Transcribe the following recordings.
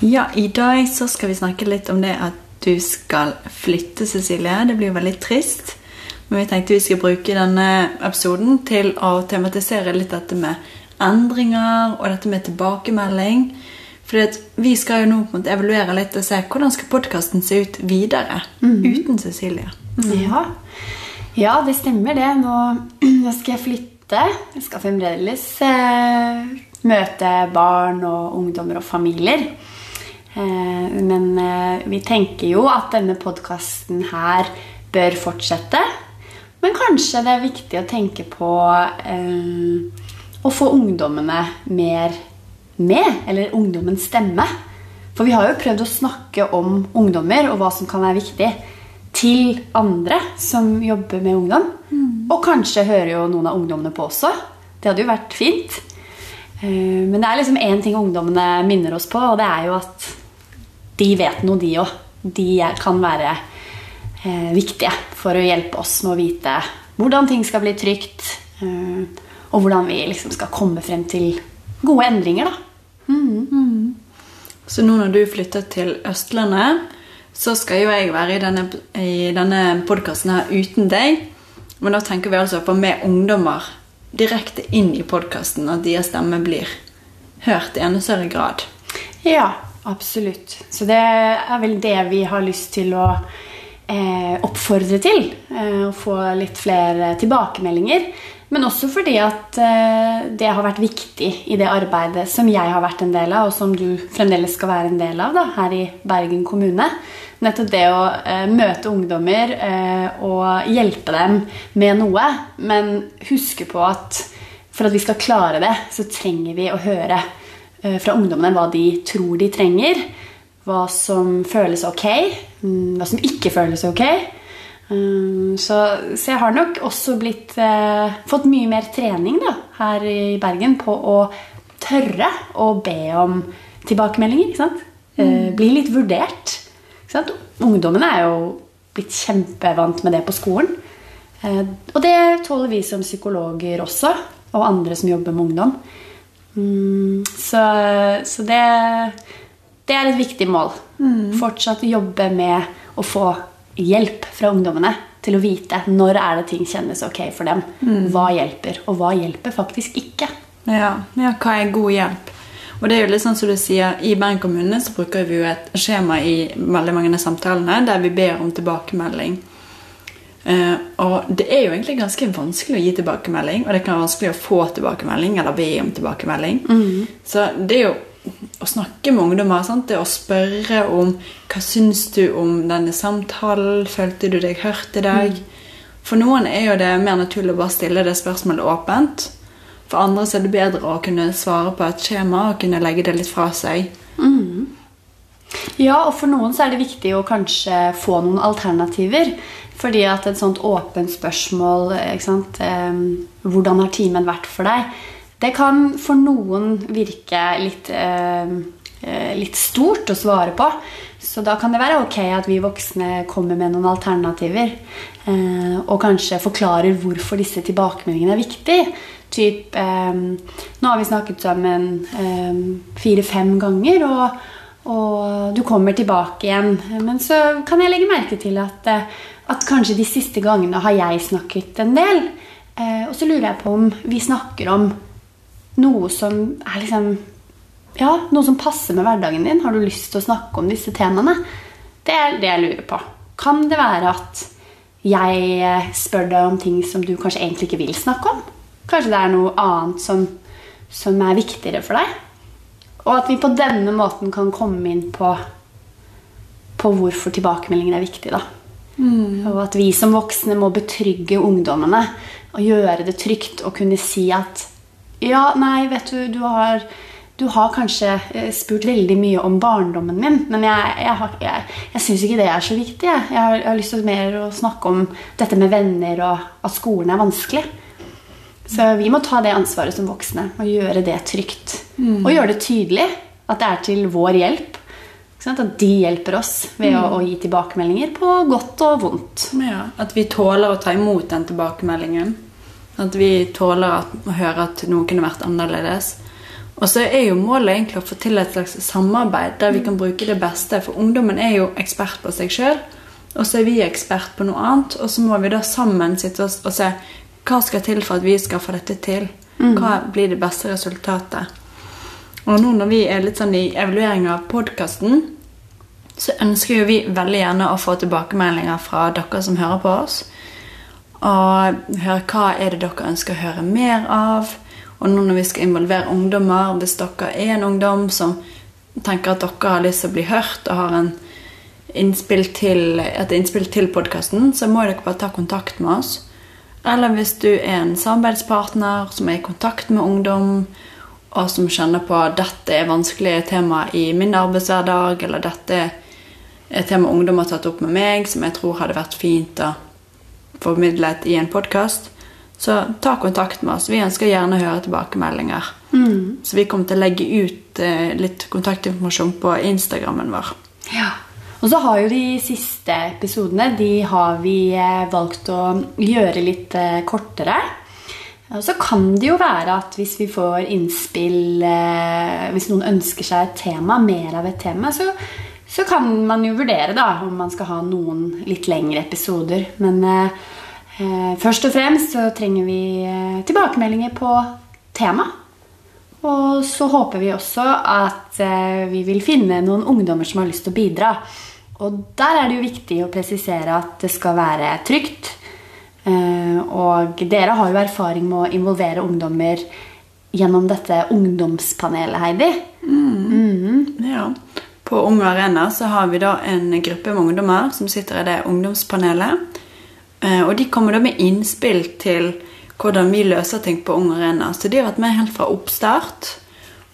Ja, i dag så skal vi snakke litt om det at du skal flytte, Cecilie. Det blir jo veldig trist. Men vi tenkte vi skulle bruke denne episoden til å tematisere litt dette med endringer og dette med tilbakemelding. For vi skal jo nå på en måte evaluere litt og se hvordan skal podkasten se ut videre uten Cecilie. Ja. ja, det stemmer det. Nå, nå skal jeg flytte. Jeg skal fremdeles eh, møte barn og ungdommer og familier. Eh, men eh, vi tenker jo at denne podkasten her bør fortsette. Men kanskje det er viktig å tenke på eh, å få ungdommene mer med. Eller ungdommens stemme. For vi har jo prøvd å snakke om ungdommer og hva som kan være viktig, til andre som jobber med ungdom. Og kanskje hører jo noen av ungdommene på også. Det hadde jo vært fint. Eh, Men det er liksom én ting ungdommene minner oss på, og det er jo at de vet noe, de òg. De kan være eh, viktige for å hjelpe oss med å vite hvordan ting skal bli trygt, eh, og hvordan vi liksom skal komme frem til gode endringer. da. Så nå når du flytter til Østlandet, så skal jo jeg være i denne, i denne podkasten her uten deg. Men da tenker vi altså på med ungdommer direkte inn i podkasten, at deres stemme blir hørt i enda større grad. Ja, absolutt. Så det er vel det vi har lyst til å eh, oppfordre til. Eh, å få litt flere tilbakemeldinger. Men også fordi at eh, det har vært viktig i det arbeidet som jeg har vært en del av, og som du fremdeles skal være en del av da, her i Bergen kommune. Nettopp det å eh, møte ungdommer eh, og hjelpe dem med noe. Men huske på at for at vi skal klare det, så trenger vi å høre fra ungdommene hva de tror de trenger. Hva som føles ok, mm, hva som ikke føles ok. Mm, Så, så jeg har nok også blitt, eh, fått mye mer trening da, her i Bergen på å tørre å be om tilbakemeldinger. Ikke sant? Eh, Bli litt vurdert. Ikke sant? Ungdommene er jo blitt kjempevant med det på skolen. Eh, Og det tåler vi som psykologer også, og andre som jobber med ungdom. Mm, Så, så det, det er et viktig mål. Fortsatt jobbe med å få hjelp fra ungdommene til å vite når er det ting kjennes ok for dem. Hva hjelper, og hva hjelper faktisk ikke. Ja, ja, hva er god hjelp? Og det er jo litt sånn som du sier, I Bergen kommune så bruker vi jo et skjema i veldig mange av samtalene der vi ber om tilbakemelding. Uh, og det er jo egentlig ganske vanskelig å gi tilbakemelding, og det kan være vanskelig å få tilbakemelding eller be om tilbakemelding. Så det er jo å snakke med ungdommer, sant? det å spørre om hva syns du om denne samtalen, følte du deg hørt i dag? For noen er jo det mer naturlig å bare stille det spørsmålet åpent. For andre så er det bedre å kunne svare på et skjema og kunne legge det litt fra seg. Ja, og for noen så er det viktig å kanskje få noen alternativer. Fordi at et sånt åpent spørsmål ikke sant? eh, Hvordan har timen vært for deg? Det kan for noen virke litt, eh, eh, litt stort å svare på. Så da kan det være ok at vi voksne kommer med noen alternativer. Eh, og kanskje forklarer hvorfor disse tilbakemeldingene er viktige. Typ, eh, nå har vi snakket sammen eh, fire-fem ganger, og, og du kommer tilbake igjen. Men så kan jeg legge merke til at, eh, at kanskje de siste gangene har jeg snakket en del. Eh, og så lurer jeg på om vi snakker om noe som er liksom Ja, noe som passer med hverdagen din. Har du lyst til å snakke om disse temaene? Det er det jeg lurer på. Kan det være at jeg eh, spør deg om ting som du kanskje egentlig ikke vil snakke om? Kanskje det er noe annet som, som er viktigere for deg? Og at vi på denne måten kan komme inn på, på hvorfor tilbakemeldingen er viktig. da. Og at vi som voksne må betrygge ungdommene og gjøre det trygt å kunne si at Ja, nei, vet du, du har, du har kanskje eh, spurt veldig mye om barndommen min, men jeg, jeg, jeg, jeg syns ikke det er så viktig. Jeg, jeg, har, har lyst til mer å snakke om dette med venner og at skolen er vanskelig. Så vi må ta det ansvaret som voksne og gjøre det trygt. Og gjøre det tydelig at det er til vår hjelp. At de hjelper oss ved å, å gi tilbakemeldinger på godt og vondt. Ja, At vi tåler å ta imot den tilbakemeldingen. At vi tåler å høre at noe kunne vært annerledes. Og så er jo målet egentlig å få til et slags samarbeid der vi kan bruke det beste. For ungdommen er jo ekspert på seg sjøl, og så er vi ekspert på noe annet. Og så må vi da sammen sitte oss og se hva skal til for at vi skal få dette til. Hva blir det beste resultatet? Og nå når vi er litt sånn i evaluering av podkasten, så ønsker jo vi veldig gjerne å få tilbakemeldinger fra dere som hører på oss. Og høre hva er det dere ønsker å høre mer av. Og nå når vi skal involvere ungdommer, hvis dere er en ungdom som tenker at dere har lyst til å bli hørt og har en innspill til, et innspill til podkasten, så må dere bare ta kontakt med oss. Eller hvis du er en samarbeidspartner som er i kontakt med ungdom, og som kjenner på at dette er vanskelige tema i min arbeidshverdag, eller dette er et tema ungdom har tatt opp med meg, som jeg tror hadde vært fint å formidlet i en podkast, så ta kontakt med oss. Vi ønsker gjerne å høre tilbakemeldinger. Så vi kommer til å legge ut eh, litt kontaktinformasjon på Instagrammen vår. Ja. Og så har jo de siste episodene de har vi eh, valgt å gjøre litt eh, kortere. Og så kan det jo være at hvis vi får innspill eh, Hvis noen ønsker seg et tema, mer av et tema, så, så kan man jo vurdere da om man skal ha noen litt lengre episoder. Men eh, eh, først og fremst så trenger vi eh, tilbakemeldinger på tema. Og så håper vi også at eh, vi vil finne noen ungdommer som har lyst til å bidra. Og der er det jo viktig å presisere at det skal være trygt. Eh, og dere har jo erfaring med å involvere ungdommer gjennom dette ungdomspanelet, Heidi. Ja. På Ung Arena så har vi da en gruppe med ungdommer som sitter i det ungdomspanelet. Eh, Og de kommer da med innspill til hvordan vi løser ting på Ung Arena. Så de har vært med helt fra oppstart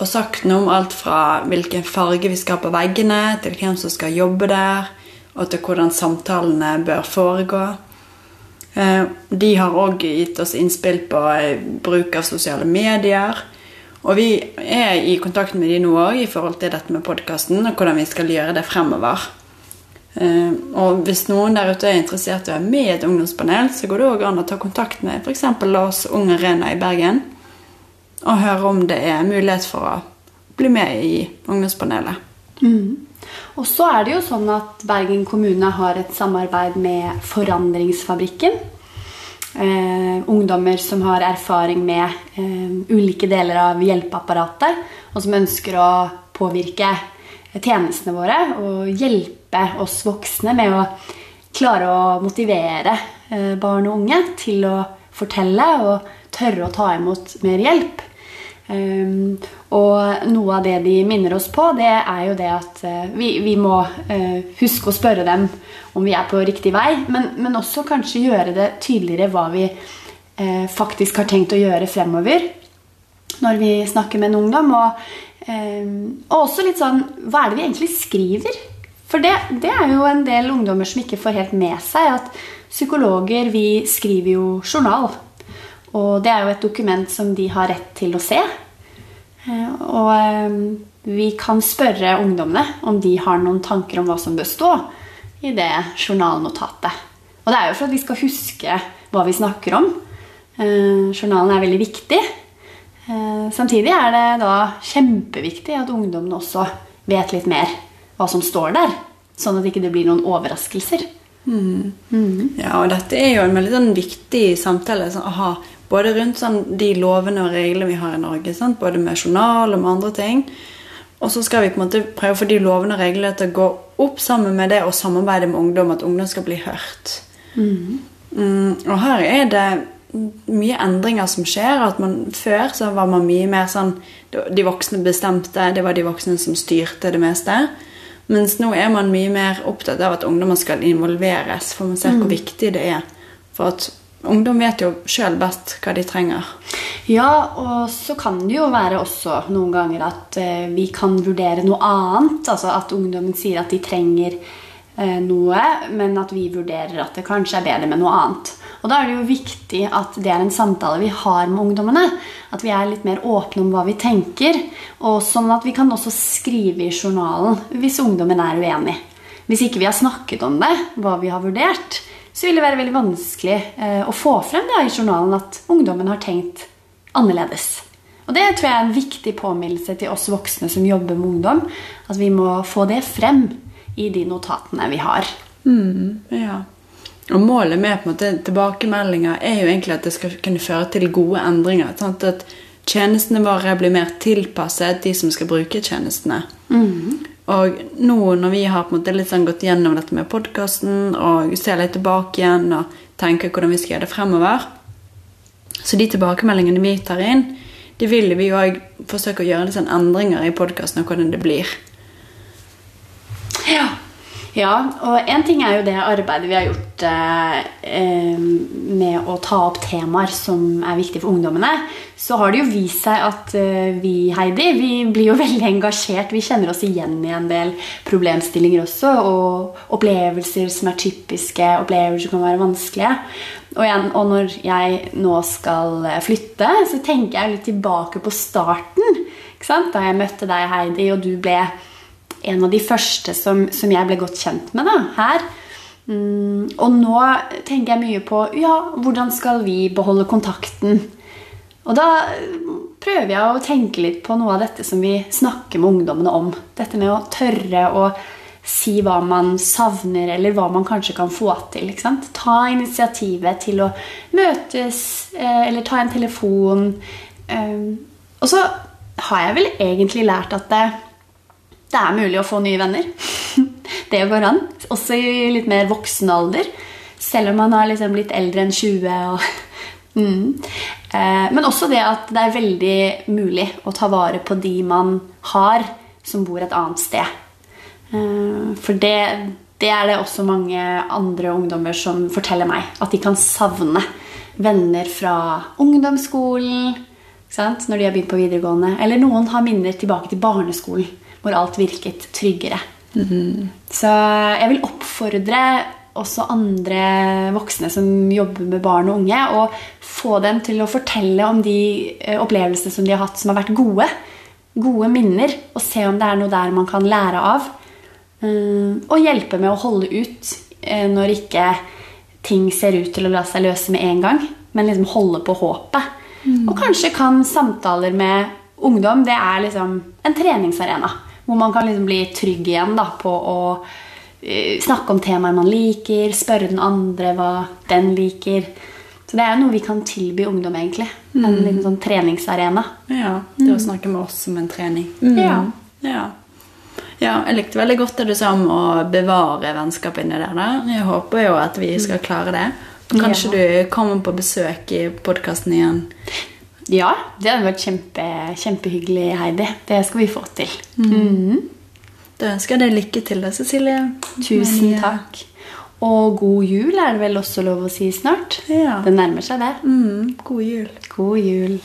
og sagt noe om alt fra hvilken farge vi skal ha på veggene, til hvem som skal jobbe der, og til hvordan samtalene bør foregå. Eh, De har òg gitt oss innspill på eh, bruk av sosiale medier. Og vi er i kontakt med de nå òg i forhold til dette med podkasten og hvordan vi skal gjøre det fremover. Eh, Og hvis noen der ute er interessert i å være med i et ungdomspanel, så går det òg an å ta kontakt med f.eks. Lars Ung Arena i Bergen og høre om det er mulighet for å bli med i ungdomspanelet. Og så er det jo sånn at Bergen kommune har et samarbeid med Forandringsfabrikken. Eh, ungdommer som har erfaring med eh, ulike deler av hjelpeapparatet, og som ønsker å påvirke tjenestene våre og hjelpe oss voksne med å klare å motivere eh, barn og unge til å fortelle og tørre å ta imot mer hjelp. Um, og noe av det de minner oss på, det er jo det at uh, vi, vi må uh, huske å spørre dem om vi er på riktig vei, men, men også kanskje gjøre det tydeligere hva vi uh, faktisk har tenkt å gjøre fremover når vi snakker med en ungdom. Og, eh, og også litt sånn Hva er det vi egentlig skriver? For det, det er jo en del ungdommer som ikke får helt med seg at psykologer vi skriver jo journal. Og det er jo et dokument som de har rett til å se. Eh, Og eh, vi kan spørre ungdommene om de har noen tanker om hva som bør stå i det journalnotatet. Og det er jo for at de skal huske hva vi snakker om. Eh, Journalen er veldig viktig. Samtidig er det da kjempeviktig at ungdommene også vet litt mer hva som står der. Sånn at det ikke blir noen overraskelser. Ja, og dette er jo en veldig sånn viktig samtale sånn, å ha både rundt sånn, de lovene og reglene vi har i Norge, sant? både med journal og med andre ting. Og så skal vi på en måte prøve å få de lovene og reglene til å gå opp sammen med det og samarbeide med ungdom, at ungdom skal bli hørt. Mm, og her er det mye endringer som skjer. at man Før så var man mye mer sånn De voksne bestemte, det var de voksne som styrte det meste. Mens nå er man mye mer opptatt av at ungdommer skal involveres, for man ser hvor viktig det er for at ungdom vet jo sjøl best hva de trenger. Ja, og så kan det jo være også noen ganger at eh, vi kan vurdere noe annet. Altså at ungdommen sier at de trenger eh, noe, men at vi vurderer at det kanskje er bedre med noe annet. Og da er det jo viktig at det er en samtale vi har med ungdommene. At vi er litt mer åpne om hva vi tenker. Og sånn at vi kan også skrive i journalen hvis ungdommen er uenig. Hvis ikke vi har snakket om det, hva vi har vurdert, så vil det være veldig vanskelig eh, å få frem det i journalen at ungdommen har tenkt annerledes. Og Det tror jeg er en viktig påminnelse til oss voksne som jobber med ungdom. At vi må få det frem i de notatene vi har. Mm, ja. Og Målet med på tilbakemeldinger er jo egentlig at det skal kunne føre til gode endringer. Sant? at tjenestene våre blir mer tilpasset de som skal bruke tjenestene. Mm. Og nå når vi har på en måte litt sånn gått gjennom dette med podkasten og ser litt tilbake igjen og tenker hvordan vi skal gjøre det fremover Så de tilbakemeldingene vi tar inn, de vil vi òg forsøke å gjøre litt sånn endringer i podkasten og hvordan det blir. Ja. Ja, og en ting er jo det arbeidet vi har gjort eh, eh, med å ta opp temaer som er viktige for ungdommene. Så har det jo vist seg at eh, vi, Heidi, vi blir jo veldig engasjert. Vi kjenner oss igjen i en del problemstillinger også, og opplevelser som er typiske, opplevelser som kan være vanskelige. Og, igjen, og når jeg nå skal flytte, så tenker jeg litt tilbake på starten. Da jeg møtte deg, Heidi, og du ble en av de første som, som jeg ble godt kjent med da, her. Mm, og nå tenker jeg mye på ja, hvordan skal vi beholde kontakten. Og da prøver jeg å tenke litt på noe av dette som vi snakker med ungdommene om. Dette med å tørre å si hva man savner, eller hva man kanskje kan få til. Ta initiativet til å møtes, eh, eller ta en telefon. Eh, og så har jeg vel egentlig lært at det, det er mulig å få nye venner. Det går an. Også i litt mer voksen alder. Selv om man har liksom blitt eldre enn 20. Og, mm. eh, men også det at det er veldig mulig å ta vare på de man har, som bor et annet sted. Eh, for det, det er det også mange andre ungdommer som forteller meg. At de kan savne venner fra ungdomsskolen når de har begynt på videregående. Eller noen har minner tilbake til barneskolen hvor alt virket tryggere. Mm -hmm. Så jeg vil oppfordre også andre voksne som jobber med barn og unge, og få dem til å fortelle om de eh, opplevelsene som de har hatt som har vært gode. Gode minner. Og se om det er noe der man kan lære av. Eh, og hjelpe med å holde ut eh, når ikke ting ser ut til å la seg løse med en gang. Men liksom holde på håpet. Mm. Og kanskje kan samtaler med ungdom det er liksom en treningsarena. Hvor man kan liksom bli trygg igjen da, på å uh, snakke om temaer man liker, spørre den andre hva den liker. Så det er jo noe vi kan tilby ungdom, egentlig. En mm. liten sånn treningsarena. Ja, det å mm. snakke med oss som en trening. Mm. Ja. ja. Ja, jeg likte veldig godt det du sa om å bevare vennskap inni der. Da. Jeg håper jo at vi skal klare det. Kanskje ja. du kommer på besøk i podkasten igjen ja, det hadde vært kjempe, kjempehyggelig, Heidi. Det skal vi få til. Mm. Mm. Da ønsker jeg deg lykke til, da, Cecilie. Tusen takk. Og god jul er det vel også lov å si snart? Ja. Det nærmer seg, det. Mm. God jul. God jul.